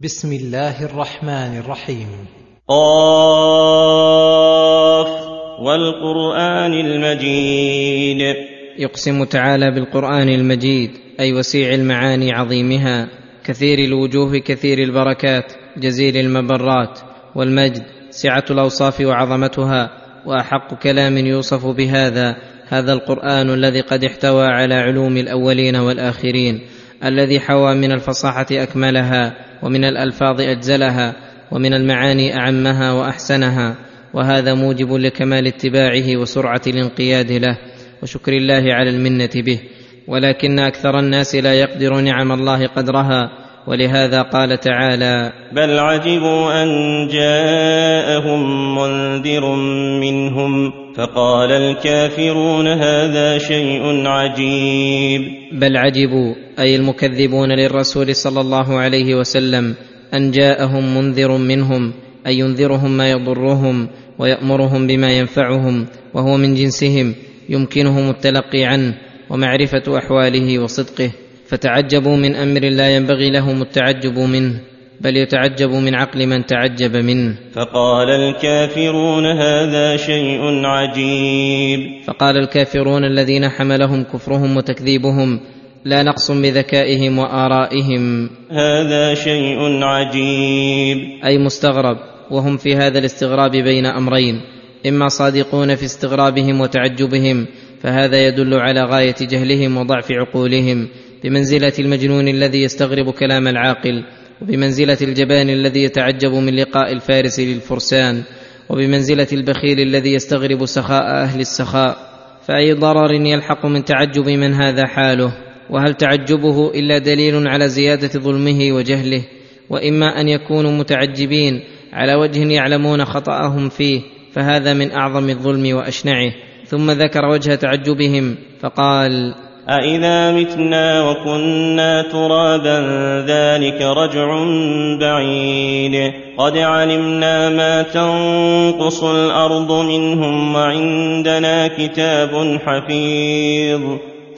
بسم الله الرحمن الرحيم. قاف والقرآن المجيد. يقسم تعالى بالقرآن المجيد أي وسيع المعاني عظيمها كثير الوجوه كثير البركات جزيل المبرات والمجد سعة الأوصاف وعظمتها وأحق كلام يوصف بهذا هذا القرآن الذي قد احتوى على علوم الأولين والآخرين الذي حوى من الفصاحة أكملها ومن الألفاظ أجزلها ومن المعاني أعمها وأحسنها وهذا موجب لكمال اتباعه وسرعة الانقياد له وشكر الله على المنة به ولكن أكثر الناس لا يقدر نعم الله قدرها ولهذا قال تعالى بل عجبوا أن جاءهم منذر منهم فقال الكافرون هذا شيء عجيب. بل عجبوا أي المكذبون للرسول صلى الله عليه وسلم أن جاءهم منذر منهم اي ينذرهم ما يضرهم ويأمرهم بما ينفعهم وهو من جنسهم يمكنهم التلقي عنه ومعرفة أحواله وصدقه. فتعجبوا من أمر لا ينبغي لهم التعجب منه بل يتعجب من عقل من تعجب منه. فقال الكافرون هذا شيء عجيب. فقال الكافرون الذين حملهم كفرهم وتكذيبهم لا نقص بذكائهم وآرائهم. هذا شيء عجيب. أي مستغرب وهم في هذا الاستغراب بين أمرين إما صادقون في استغرابهم وتعجبهم فهذا يدل على غاية جهلهم وضعف عقولهم بمنزلة المجنون الذي يستغرب كلام العاقل وبمنزلة الجبان الذي يتعجب من لقاء الفارس للفرسان وبمنزلة البخيل الذي يستغرب سخاء أهل السخاء. فأي ضرر يلحق من تعجب من هذا حاله؟ وهل تعجبه إلا دليل على زيادة ظلمه وجهله؟ وإما أن يكونوا متعجبين على وجه يعلمون خطأهم فيه فهذا من أعظم الظلم وأشنعه. ثم ذكر وجه تعجبهم فقال أإذا متنا وكنا ترابا ذلك رجع بعيد قد علمنا ما تنقص الأرض منهم وعندنا كتاب حفيظ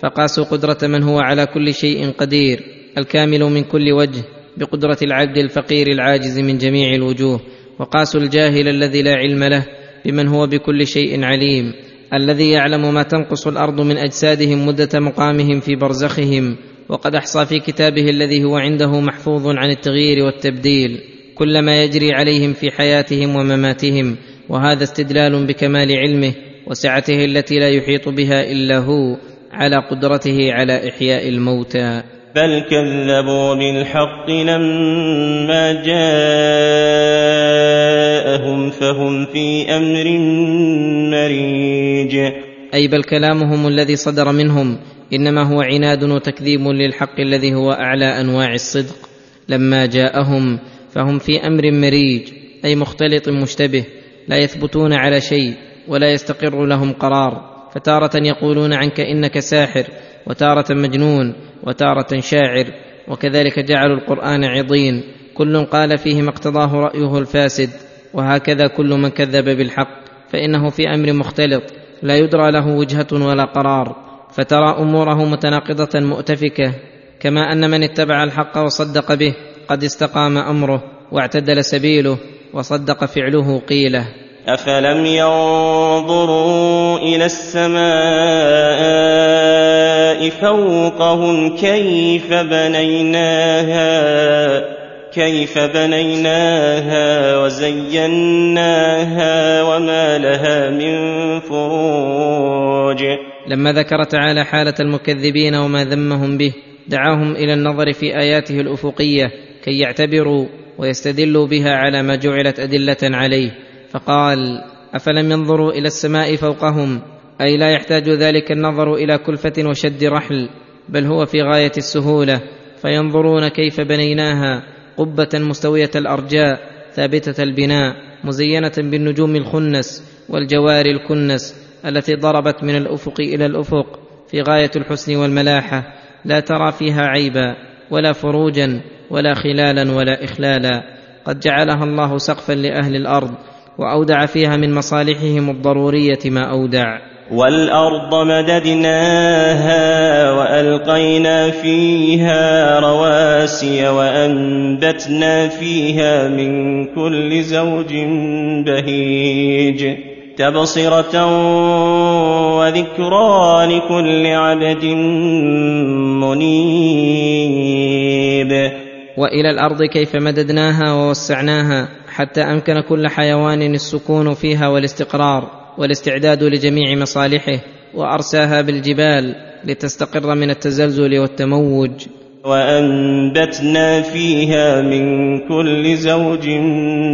فقاسوا قدرة من هو على كل شيء قدير الكامل من كل وجه بقدرة العبد الفقير العاجز من جميع الوجوه وقاسوا الجاهل الذي لا علم له بمن هو بكل شيء عليم. الذي يعلم ما تنقص الأرض من أجسادهم مدة مقامهم في برزخهم وقد أحصى في كتابه الذي هو عنده محفوظ عن التغيير والتبديل كل ما يجري عليهم في حياتهم ومماتهم وهذا استدلال بكمال علمه وسعته التي لا يحيط بها إلا هو على قدرته على إحياء الموتى. بل كذبوا بالحق لما جاءهم فهم في أمر مريج. أي بل كلامهم الذي صدر منهم إنما هو عناد وتكذيب للحق الذي هو أعلى أنواع الصدق. لما جاءهم فهم في أمر مريج أي مختلط مشتبه لا يثبتون على شيء ولا يستقر لهم قرار. فتارة يقولون عنك إنك ساحر وتارة مجنون وتارة شاعر وكذلك جعلوا القرآن عضين. كل قال فيه ما اقتضاه رأيه الفاسد. وهكذا كل من كذب بالحق فإنه في أمر مختلط لا يدرى له وجهة ولا قرار فترى أموره متناقضة مؤتفكة كما أن من اتبع الحق وصدق به قد استقام أمره واعتدل سبيله وصدق فعله قيله. أفلم ينظروا إلى السماء فوقهم كيف بنيناها؟ كيف بنيناها وزيناها وما لها من فروج. لما ذكر تعالى حالة المكذبين وما ذمهم به دعاهم إلى النظر في آياته الأفقية كي يعتبروا ويستدلوا بها على ما جعلت أدلة عليه. فقال أفلم ينظروا إلى السماء فوقهم؟ أي لا يحتاج ذلك النظر إلى كلفة وشد رحل بل هو في غاية السهولة. فينظرون كيف بنيناها قبة مستوية الأرجاء ثابتة البناء مزينة بالنجوم الخنس والجوار الكنس التي ضربت من الأفق إلى الأفق في غاية الحسن والملاحة لا ترى فيها عيبا ولا فروجا ولا خلالا ولا إخلالا. قد جعلها الله سقفا لأهل الأرض وأودع فيها من مصالحهم الضرورية ما أودع. والأرض مددناها وألقينا فيها رواسي وأنبتنا فيها من كل زوج بهيج تبصرة وذكرى لكل عبد منيب. وإلى الأرض كيف مددناها ووسعناها حتى أمكن كل حيوان السكون فيها والاستقرار. والاستعداد لجميع مصالحه وأرساها بالجبال لتستقر من التزلزل والتموج. وأنبتنا فيها من كل زوج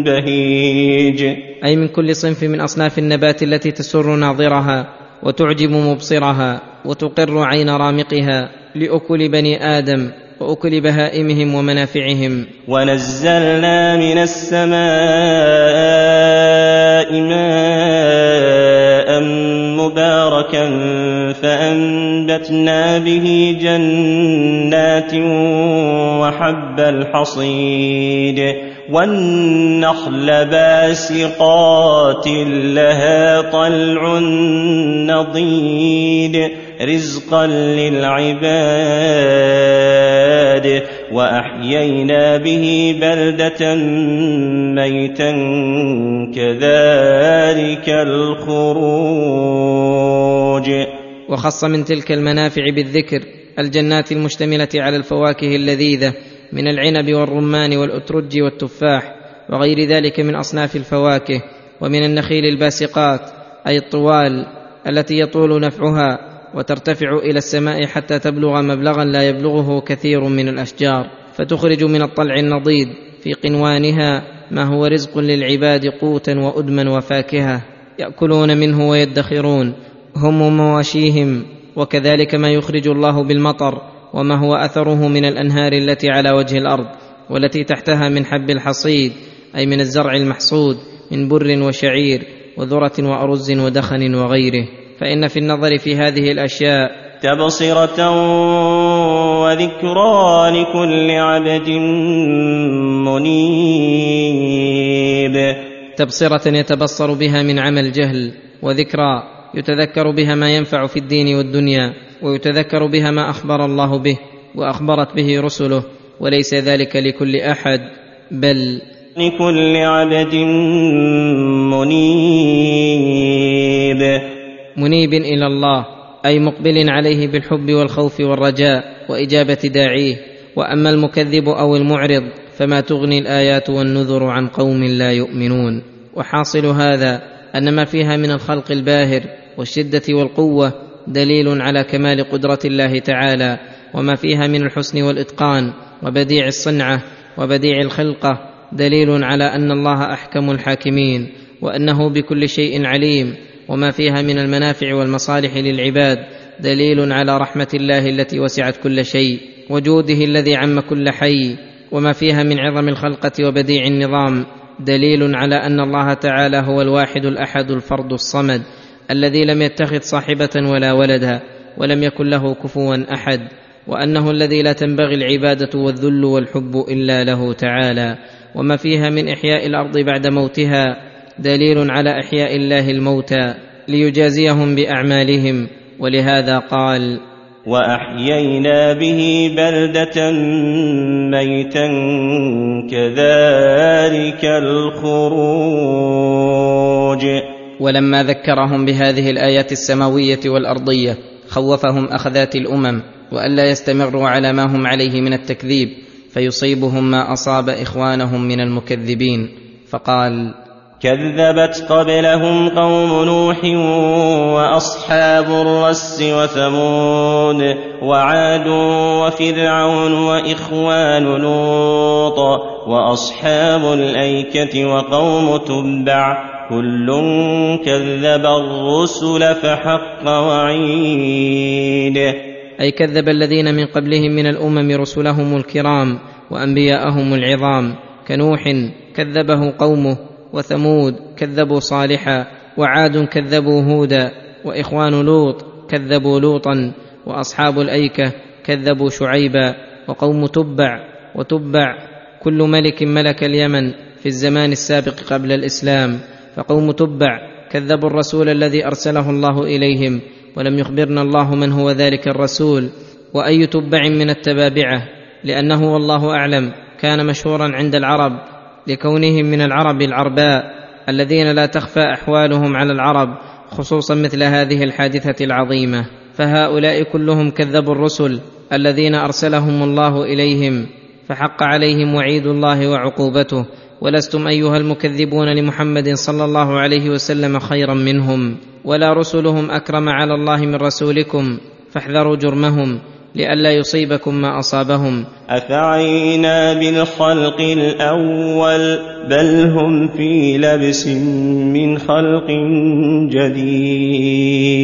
بهيج. أي من كل صنف من أصناف النبات التي تسر ناظرها وتعجب مبصرها وتقر عين رامقها لأكل بني آدم وأكل بهائمهم ومنافعهم. ونزلنا من السماء ماء مباركا فأنبتنا به جنات وحب الحصيد والنخل باسقات لها طلع نضيد رزقا للعباد وأحيينا به بلدة ميتا كذلك الخروج. وخص من تلك المنافع بالذكر الجنات المشتملة على الفواكه اللذيذة من العنب والرمان والأترج والتفاح وغير ذلك من أصناف الفواكه ومن النخيل الباسقات أي الطوال التي يطول نفعها وترتفع إلى السماء حتى تبلغ مبلغا لا يبلغه كثير من الأشجار فتخرج من الطلع النضيد في قنوانها ما هو رزق للعباد قوتا وادما وفاكهة يأكلون منه ويدخرون هم ومواشيهم وكذلك ما يخرج الله بالمطر وما هو أثره من الأنهار التي على وجه الأرض والتي تحتها من حب الحصيد أي من الزرع المحصود من بر وشعير وذرة وأرز ودخن وغيره. فإن في النظر في هذه الأشياء تبصرة وذكرى لكل عبد منيب. تبصرة يتبصر بها من عمل جهل وذكرى يتذكر بها ما ينفع في الدين والدنيا ويتذكر بها ما أخبر الله به وأخبرت به رسله وليس ذلك لكل أحد بل لكل عبد منيب. منيب إلى الله أي مقبل عليه بالحب والخوف والرجاء وإجابة داعيه. وأما المكذب أو المعرض فما تغني الآيات والنذر عن قوم لا يؤمنون. وحاصل هذا أن ما فيها من الخلق الباهر والشدة والقوة دليل على كمال قدرة الله تعالى. وما فيها من الحسن والإتقان وبديع الصنعة وبديع الخلقة دليل على أن الله أحكم الحاكمين. وأنه بكل شيء عليم. وما فيها من المنافع والمصالح للعباد دليل على رحمة الله التي وسعت كل شيء وجوده الذي عم كل حي وما فيها من عظم الخلقة وبديع النظام دليل على أن الله تعالى هو الواحد الأحد الفرد الصمد الذي لم يتخذ صاحبة ولا ولدا ولم يكن له كفوا أحد وأنه الذي لا تنبغي العبادة والذل والحب إلا له تعالى وما فيها من إحياء الأرض بعد موتها دليل على إحياء الله الموتى ليجازيهم بأعمالهم ولهذا قال وأحيينا به بلدة ميتا كذلك الخروج. ولما ذكرهم بهذه الآيات السماوية والأرضية خوفهم أخذات الأمم والا يستمروا على ما هم عليه من التكذيب فيصيبهم ما أصاب إخوانهم من المكذبين. فقال كذبت قبلهم قوم نوح وأصحاب الرس وثمود وعاد وفرعون وإخوان لوط وأصحاب الأيكة وقوم تبع كل كذب الرسل فحق وعيد. أي كذب الذين من قبلهم من الأمم رسلهم الكرام وأنبياءهم العظام. كنوح كذبه قومه وثمود كذبوا صالحا وعاد كذبوا هودا وإخوان لوط كذبوا لوطا وأصحاب الأيكة كذبوا شعيبا وقوم تبع وتبع كل ملك ملك اليمن في الزمان السابق قبل الإسلام فقوم تبع كذبوا الرسول الذي أرسله الله إليهم ولم يخبرنا الله من هو ذلك الرسول وأي تبع من التبابعة لأنه والله أعلم كان مشهورا عند العرب لكونهم من العرب العرباء الذين لا تخفى أحوالهم على العرب خصوصا مثل هذه الحادثة العظيمة. فهؤلاء كلهم كذبوا الرسل الذين أرسلهم الله إليهم فحق عليهم وعيد الله وعقوبته. ولستم أيها المكذبون لمحمد صلى الله عليه وسلم خيرا منهم. ولا رسلهم أكرم على الله من رسولكم فاحذروا جرمهم. لئلا يصيبكم ما أصابهم. أفعينا بالخلق الأول بل هم في لبس من خلق جديد.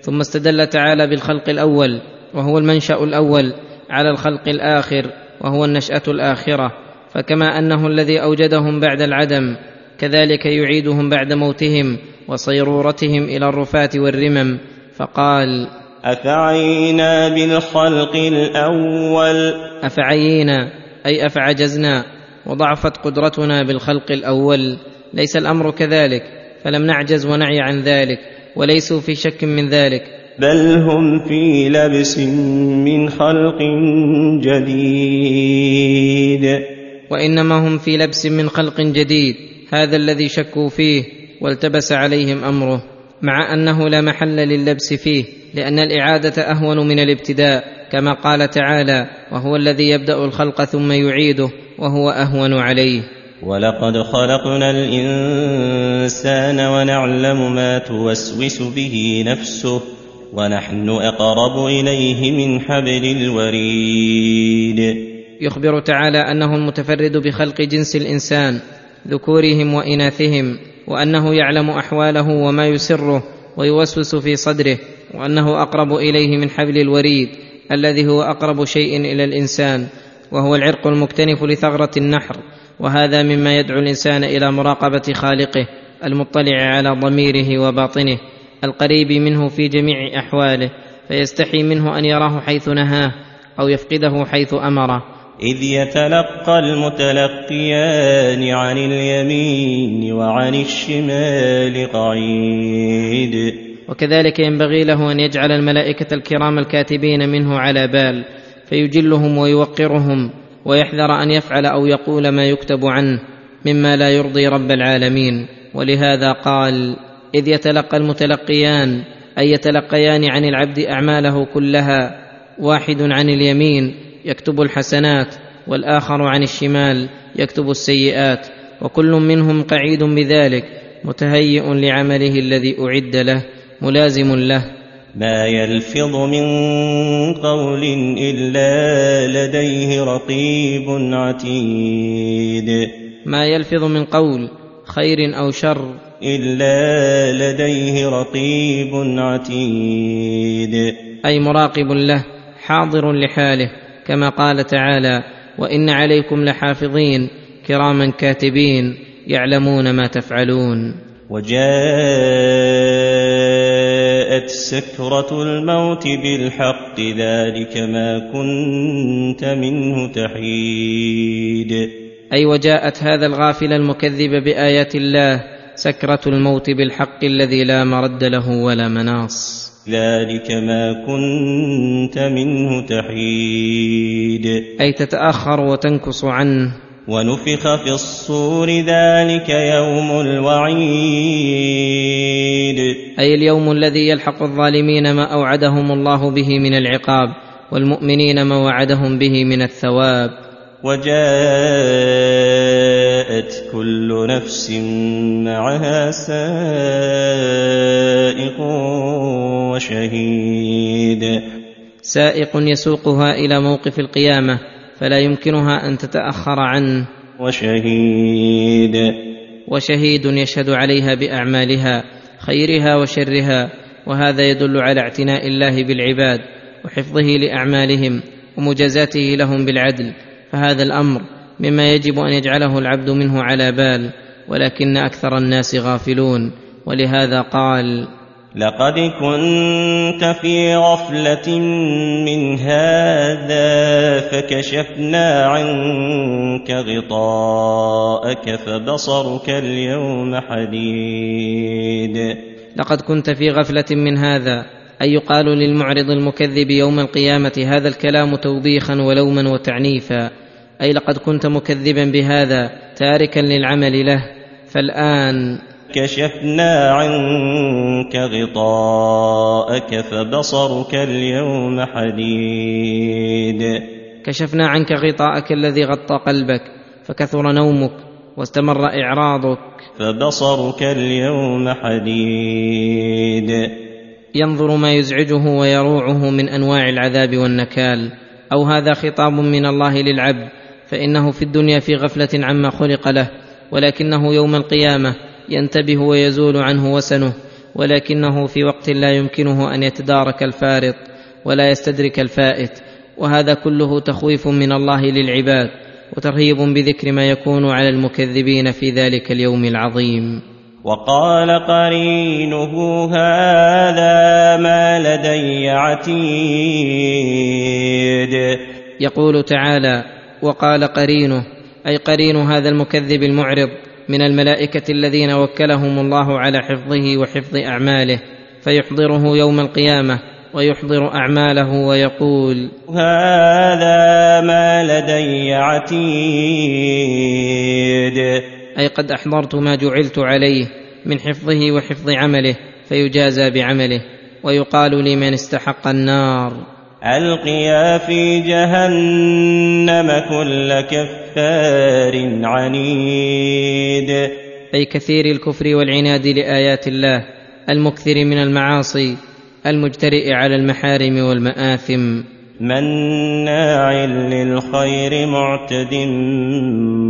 ثم استدل تعالى بالخلق الأول وهو المنشأ الأول على الخلق الآخر وهو النشأة الآخرة. فكما أنه الذي أوجدهم بعد العدم كذلك يعيدهم بعد موتهم وصيرورتهم إلى الرفاه والرمم. فقال أفعينا بالخلق الأول؟ أفعينا أي أفعجزنا وضعفت قدرتنا بالخلق الأول. ليس الأمر كذلك فلم نعجز ونعي عن ذلك وليسوا في شك من ذلك. بل هم في لبس من خلق جديد. وإنما هم في لبس من خلق جديد هذا الذي شكوا فيه والتبس عليهم أمره. مع أنه لا محل للبس فيه لأن الإعادة أهون من الابتداء كما قال تعالى وهو الذي يبدأ الخلق ثم يعيده وهو أهون عليه. ولقد خلقنا الإنسان ونعلم ما توسوس به نفسه ونحن أقرب إليه من حبل الوريد. يخبر تعالى أنه المتفرد بخلق جنس الإنسان ذكورهم وإناثهم وأنه يعلم أحواله وما يسره ويوسوس في صدره وأنه أقرب إليه من حبل الوريد الذي هو أقرب شيء إلى الإنسان وهو العرق المكتنف لثغرة النحر وهذا مما يدعو الإنسان إلى مراقبة خالقه المطلع على ضميره وباطنه القريب منه في جميع أحواله فيستحي منه أن يراه حيث نهاه أو يفقده حيث أمره إذ يتلقى المتلقيان عن اليمين وعن الشمال قعيد. وكذلك ينبغي له أن يجعل الملائكة الكرام الكاتبين منه على بال فيجلهم ويوقرهم ويحذر أن يفعل أو يقول ما يكتب عنه مما لا يرضي رب العالمين. ولهذا قال إذ يتلقى المتلقيان أي يتلقيان عن العبد أعماله كلها واحد عن اليمين يكتب الحسنات والآخر عن الشمال يكتب السيئات وكل منهم قعيد بذلك متهيئ لعمله الذي أعد له ملازم له. ما يلفظ من قول إلا لديه رقيب عتيد. ما يلفظ من قول خير أو شر إلا لديه رقيب عتيد. أي مراقب له حاضر لحاله. كما قال تعالى وإن عليكم لحافظين كراما كاتبين يعلمون ما تفعلون. وجاءت سكرة الموت بالحق ذلك ما كنت منه تحيد. أي وجاءت هذا الغافل المكذب بآيات الله سكرة الموت بالحق الذي لا مرد له ولا مناص. ذلك ما كنت منه تحيد. أي تتأخر وتنكص عنه. ونفخ في الصور ذلك يوم الوعيد. أي اليوم الذي يلحق الظالمين ما أوعدهم الله به من العقاب والمؤمنين ما وعدهم به من الثواب. وجاءت كل نفس معها سائق وشهيد سائق يسوقها إلى موقف القيامة فلا يمكنها أن تتأخر عنه. وشهيد وشهيد يشهد عليها بأعمالها خيرها وشرها وهذا يدل على اعتناء الله بالعباد وحفظه لأعمالهم ومجازاته لهم بالعدل. فهذا الأمر مما يجب أن يجعله العبد منه على بال ولكن أكثر الناس غافلون ولهذا قال لقد كنت في غفلة من هذا فكشفنا عنك غطاءك فبصرك اليوم حديد. لقد كنت في غفلة من هذا أي يقال للمعرض المكذب يوم القيامة هذا الكلام توبيخا ولوما وتعنيفا أي لقد كنت مكذبا بهذا تاركا للعمل له فالآن كشفنا عنك غطاءك فبصرك اليوم حديد. كشفنا عنك غطاءك الذي غطى قلبك فكثر نومك واستمر إعراضك. فبصرك اليوم حديد. ينظر ما يزعجه ويروعه من انواع العذاب والنكال. أو هذا خطاب من الله للعبد فانه في الدنيا في غفله عما خلق له ولكنه يوم القيامه ينتبه ويزول عنه وسنه ولكنه في وقت لا يمكنه أن يتدارك الفارط ولا يستدرك الفائت وهذا كله تخويف من الله للعباد وترهيب بذكر ما يكون على المكذبين في ذلك اليوم العظيم. وقال قرينه هذا ما لدي عتيد. يقول تعالى وقال قرينه أي قرين هذا المكذب المعرض من الملائكة الذين وكلهم الله على حفظه وحفظ أعماله فيحضره يوم القيامة ويحضر أعماله ويقول هذا ما لدي عتيد. أي قد أحضرت ما جعلت عليه من حفظه وحفظ عمله فيجازى بعمله ويقال لمن استحق النار. ألقيا في جهنم كل كفار عنيد. أي كثير الكفر والعناد لآيات الله المكثر من المعاصي المجترئ على المحارم والمآثم. مناع للخير معتد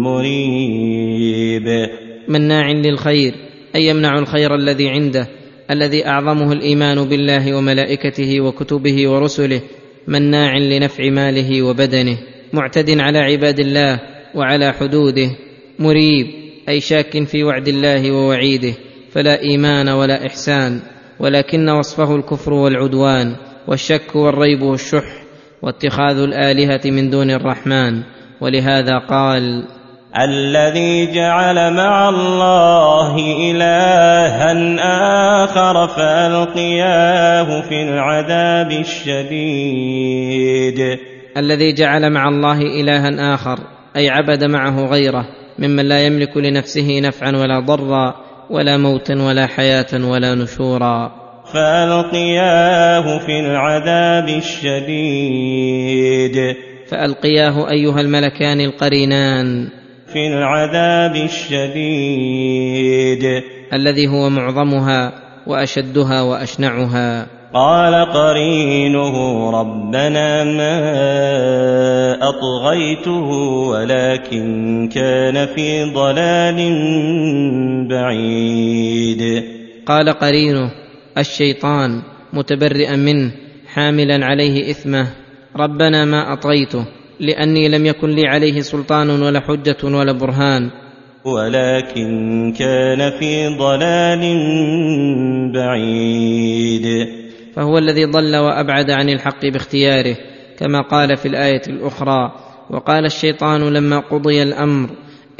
مريب. مناع للخير أي يمنع الخير الذي عنده الذي أعظمه الإيمان بالله وملائكته وكتبه ورسله مناع لنفع ماله وبدنه معتد على عباد الله وعلى حدوده مريب أي شاك في وعد الله ووعيده فلا إيمان ولا إحسان ولكن وصفه الكفر والعدوان والشك والريب والشح واتخاذ الآلهة من دون الرحمن ولهذا قال الذي جعل مع الله إلها آخر فألقياه في العذاب الشديد. الذي جعل مع الله إلها آخر أي عبد معه غيره ممن لا يملك لنفسه نفعا ولا ضرا ولا موتا ولا حياة ولا نشورا. فألقياه في العذاب الشديد. فألقياه أيها الملكان القرينان. في العذاب الشديد. الذي هو معظمها وأشدها وأشنعها. قال قرينه ربنا ما أطغيته ولكن كان في ضلال بعيد. قال قرينه الشيطان متبرئا منه حاملا عليه إثمه ربنا ما أطغيته لأني لم يكن لي عليه سلطان ولا حجة ولا برهان. ولكن كان في ضلال بعيد. فهو الذي ضل وأبعد عن الحق باختياره كما قال في الآية الأخرى وقال الشيطان لما قضي الأمر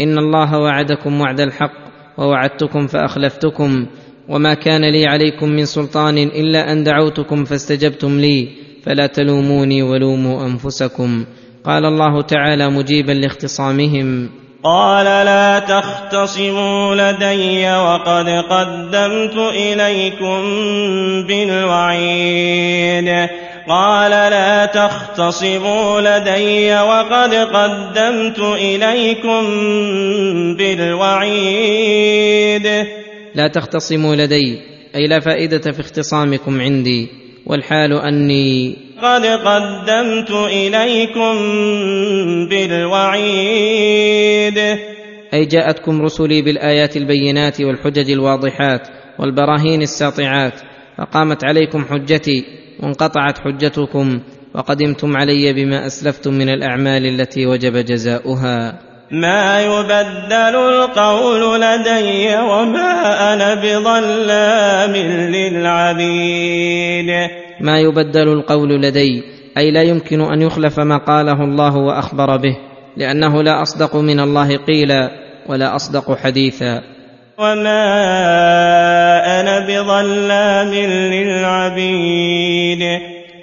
إن الله وعدكم وعد الحق ووعدتكم فأخلفتكم وما كان لي عليكم من سلطان إلا أن دعوتكم فاستجبتم لي فلا تلوموني ولوموا أنفسكم. قال الله تعالى مجيبا لاختصامهم. قال لا تختصموا لدي وقد قدمت إليكم بالوعيد. قال لا تختصموا لدي وقد قدمت إليكم بالوعيد. لا تختصموا لدي أي لا فائدة في اختصامكم عندي والحال أني قد قدمت إليكم بالوعيد. أي جاءتكم رسلي بالآيات البينات والحجج الواضحات والبراهين الساطعات فقامت عليكم حجتي وانقطعت حجتكم وقدمتم علي بما أسلفتم من الأعمال التي وجب جزاؤها. ما يبدل القول لدي وما أنا بظلام للعبيد. ما يبدل القول لدي أي لا يمكن أن يخلف ما قاله الله وأخبر به لأنه لا أصدق من الله قيلا ولا أصدق حديثا. وما أنا بظلام للعبيد.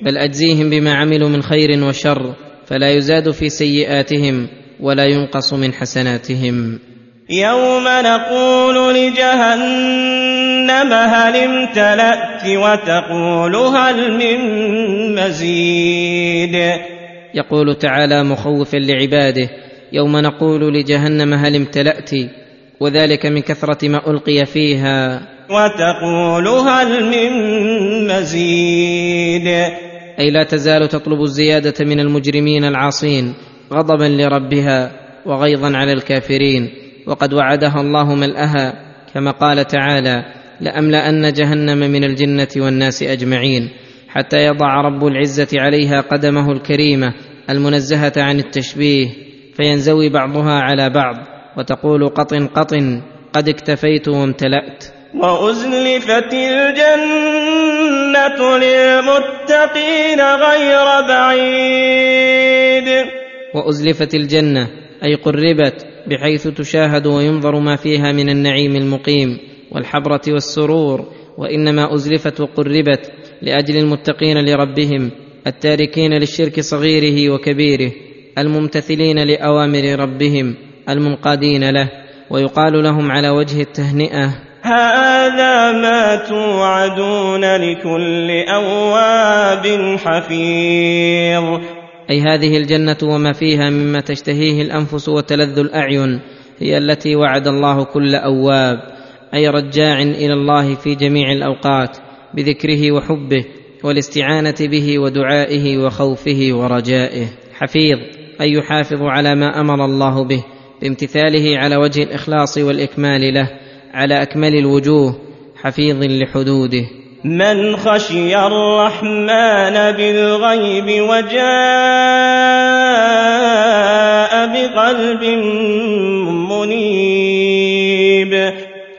بل أجزيهم بما عملوا من خير وشر فلا يزاد في سيئاتهم ولا ينقص من حسناتهم. يوم نقول لجهنم هل امتلأت وتقول هل من مزيد؟ يقول تعالى مخوفا لعباده يوم نقول لجهنم هل امتلأت وذلك من كثرة ما ألقي فيها. وتقول هل من مزيد؟ أي لا تزال تطلب الزيادة من المجرمين العاصين غضبا لربها وغيظا على الكافرين. وقد وعدها الله ملأها كما قال تعالى لأملأن جهنم من الجنة والناس أجمعين حتى يضع رب العزة عليها قدمه الكريمة المنزهة عن التشبيه فينزوي بعضها على بعض وتقول قطن قطن قد اكتفيت وامتلأت. وأزلفت الجنة للمتقين غير بعيد. وأزلفت الجنة أي قربت بحيث تشاهد وينظر ما فيها من النعيم المقيم والحبرة والسرور وإنما أزلفت وقربت لأجل المتقين لربهم التاركين للشرك صغيره وكبيره الممتثلين لأوامر ربهم المنقادين له ويقال لهم على وجه التهنئة هذا ما توعدون لكل أواب حفيظ. أي هذه الجنة وما فيها مما تشتهيه الأنفس وتلذ الأعين هي التي وعد الله كل أواب أي رجاع إلى الله في جميع الأوقات بذكره وحبه والاستعانة به ودعائه وخوفه ورجائه. حفيظ أي يحافظ على ما أمر الله به بامتثاله على وجه الإخلاص والإكمال له على أكمل الوجوه حفيظ لحدوده. من خشي الرحمن بالغيب وجاء بقلب منيب.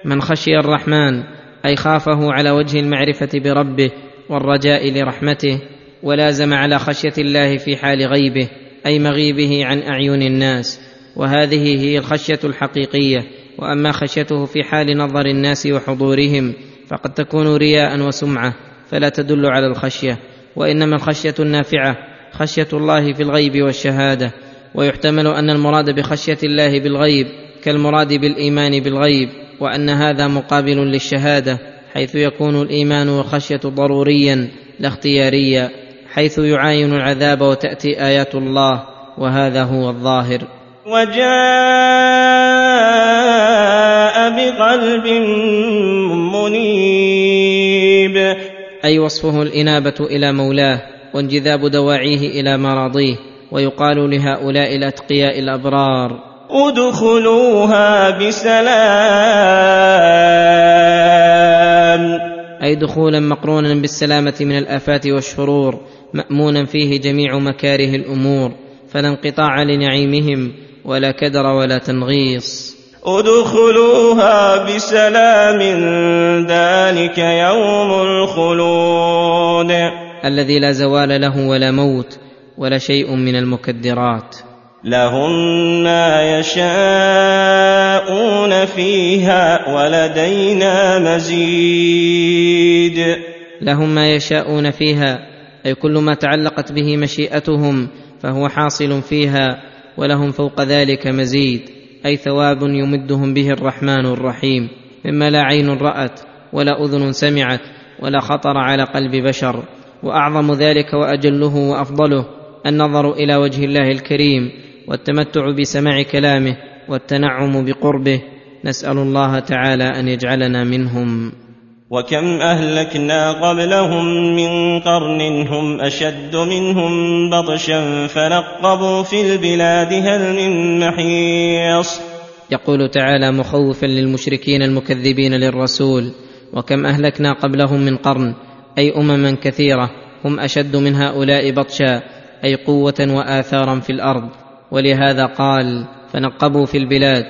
من خشي الرحمن أي خافه على وجه المعرفة بربه والرجاء لرحمته ولازم على خشية الله في حال غيبه أي مغيبه عن أعين الناس. وهذه هي الخشية الحقيقية وأما خشيته في حال نظر الناس وحضورهم فقد تكون رياء وسمعة فلا تدل على الخشية وإنما الخشية النافعة خشية الله في الغيب والشهادة ويحتمل أن المراد بخشية الله بالغيب كالمراد بالإيمان بالغيب وأن هذا مقابل للشهادة حيث يكون الإيمان والخشيه ضروريا لا اختياريا حيث يعاين العذاب وتأتي آيات الله وهذا هو الظاهر. وجاء بقلب منيب. أي وصفه الإنابة إلى مولاه وانجذاب دواعيه إلى مراضيه ويقال لهؤلاء الأتقياء الأبرار. ادخلوها بسلام. أي دخولا مقرونا بالسلامة من الآفات والشرور مامونا فيه جميع مكاره الأمور فلا انقطاع لنعيمهم ولا كدر ولا تنغيص. ادخلوها بسلام ذلك يوم الخلود. الذي لا زوال له ولا موت ولا شيء من المكدرات. لهم ما يشاءون فيها ولدينا مزيد. لهم ما يشاءون فيها أي كل ما تعلقت به مشيئتهم فهو حاصل فيها ولهم فوق ذلك مزيد. أي ثواب يمدهم به الرحمن الرحيم مما لا عين رأت ولا أذن سمعت ولا خطر على قلب بشر. وأعظم ذلك وأجله وأفضله النظر إلى وجه الله الكريم والتمتع بسماع كلامه والتنعم بقربه. نسأل الله تعالى أن يجعلنا منهم. وكم أهلكنا قبلهم من قرن هم أشد منهم بطشا فنقبوا في البلاد هل من محيص يقول تعالى مخوفا للمشركين المكذبين للرسول وكم اهلكنا قبلهم من قرن؟ أي امما كثيره هم اشد من هؤلاء بطشا أي قوه واثارا في الأرض. ولهذا قال فنقبوا في البلاد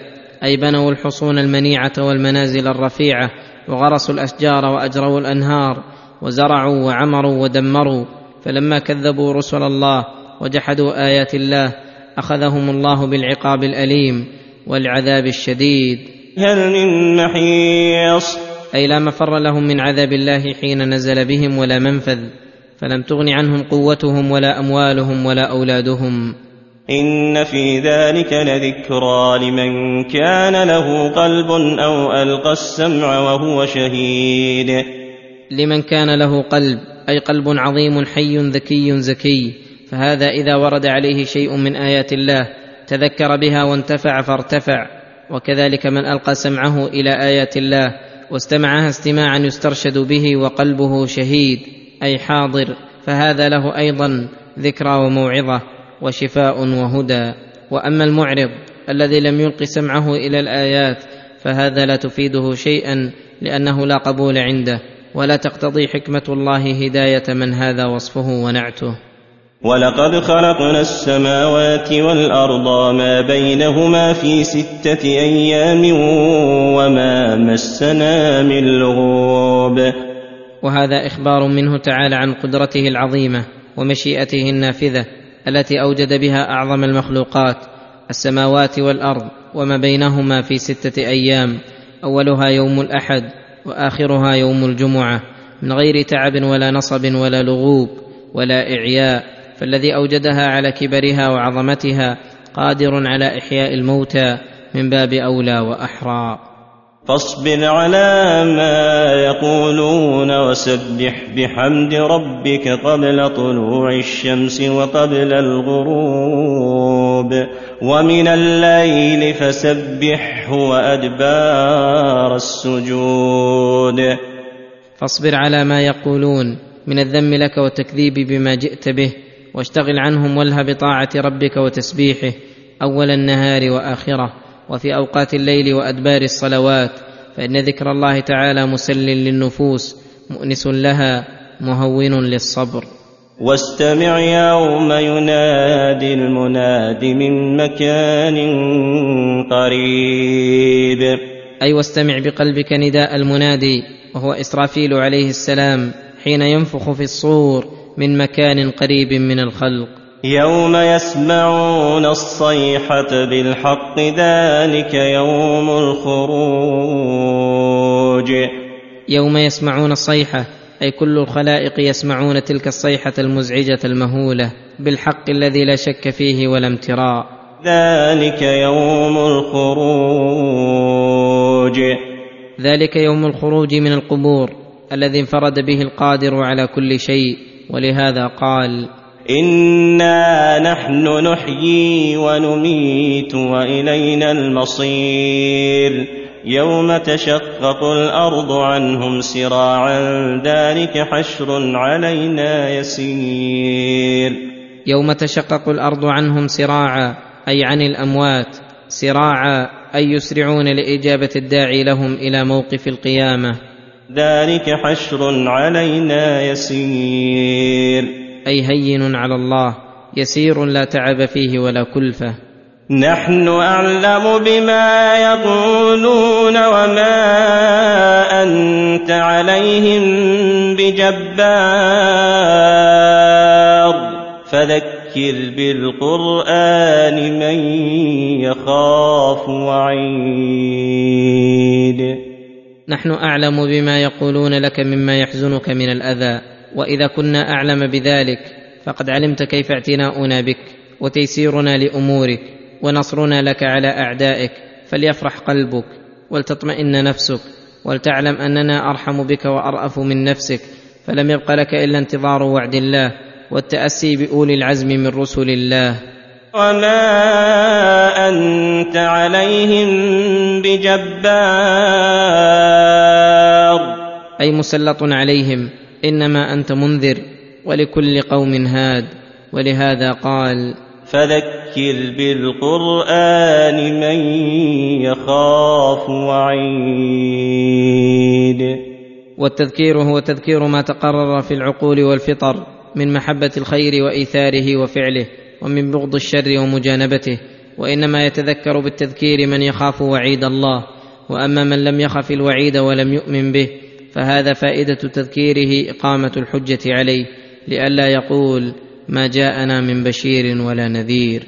أي بنوا الحصون المنيعه والمنازل الرفيعه وغرسوا الأشجار وأجروا الأنهار وزرعوا وعمروا ودمروا. فلما كذبوا رسل الله وجحدوا آيات الله أخذهم الله بالعقاب الأليم والعذاب الشديد. هل من محيص؟ أي لا مفر لهم من عذاب الله حين نزل بهم ولا منفذ. فلم تغن عنهم قوتهم ولا أموالهم ولا أولادهم. إن في ذلك لذكرى لمن كان له قلب أو ألقى السمع وهو شهيد. لمن كان له قلب أي قلب عظيم حي ذكي زكي فهذا إذا ورد عليه شيء من آيات الله تذكر بها وانتفع فارتفع. وكذلك من ألقى سمعه إلى آيات الله واستمعها استماعا يسترشد به وقلبه شهيد أي حاضر فهذا له أيضا ذكرى وموعظة. وشفاء وهدى. وأما المعرض الذي لم يلق سمعه إلى الآيات فهذا لا تفيده شيئا لأنه لا قبول عنده ولا تقتضي حكمة الله هداية من هذا وصفه ونعته. ولقد خلقنا السماوات والأرض ما بينهما في ستة أيام وما مسنا من لغوب. وهذا إخبار منه تعالى عن قدرته العظيمة ومشيئته النافذة التي أوجد بها أعظم المخلوقات السماوات والأرض وما بينهما في ستة أيام أولها يوم الأحد وآخرها يوم الجمعة من غير تعب ولا نصب ولا لغوب ولا إعياء فالذي أوجدها على كبرها وعظمتها قادر على إحياء الموتى من باب أولى وأحرى. فاصبر على ما يقولون وسبح بحمد ربك قبل طلوع الشمس وقبل الغروب ومن الليل فسبحه وأدبار السجود. فاصبر على ما يقولون من الذم لك والتكذيب بما جئت به واشتغل عنهم والها بطاعة ربك وتسبيحه أول النهار وآخره. وفي أوقات الليل وأدبار الصلوات فإن ذكر الله تعالى مسل للنفوس مؤنس لها مهون للصبر. واستمع يوم ينادي المناد من مكان قريب. أي واستمع بقلبك نداء المنادي وهو إسرافيل عليه السلام حين ينفخ في الصور من مكان قريب من الخلق. يوم يسمعون الصيحة بالحق ذلك يوم الخروج. يوم يسمعون الصيحة أي كل الخلائق يسمعون تلك الصيحة المزعجة المهولة بالحق الذي لا شك فيه ولا امتراء. ذلك يوم الخروج. ذلك يوم الخروج من القبور الذي انفرد به القادر على كل شيء ولهذا قال إنا نحن نحيي ونميت وإلينا المصير يوم تشقق الأرض عنهم سراعا ذلك حشر علينا يسير يوم تشقق الأرض عنهم سراعا أي عن الاموات سراعا أي يسرعون لاجابه الداعي لهم إلى موقف القيامه. ذلك حشر علينا يسير أي هين على الله يسير لا تعب فيه ولا كلفة. نحن أعلم بما يقولون وما أنت عليهم بجبار. فذكر بالقرآن من يخاف وعيد. نحن أعلم بما يقولون لك مما يحزنك من الأذى. وإذا كنا أعلم بذلك فقد علمت كيف اعتناؤنا بك وتيسيرنا لأمورك ونصرنا لك على أعدائك فليفرح قلبك ولتطمئن نفسك ولتعلم أننا أرحم بك وأرأف من نفسك فلم يبق لك إلا انتظار وعد الله والتأسي بأولي العزم من رسل الله. وما أنت عليهم بجبار. أي مسلط عليهم إنما أنت منذر ولكل قوم هاد ولهذا قال فذكر بالقرآن من يخاف وعيد. والتذكير هو تذكير ما تقرر في العقول والفطر من محبة الخير وإيثاره وفعله ومن بغض الشر ومجانبته وإنما يتذكر بالتذكير من يخاف وعيد الله وأما من لم يخف الوعيد ولم يؤمن به فهذا فائدة تذكيره إقامة الحجة عليه لئلا يقول ما جاءنا من بشير ولا نذير.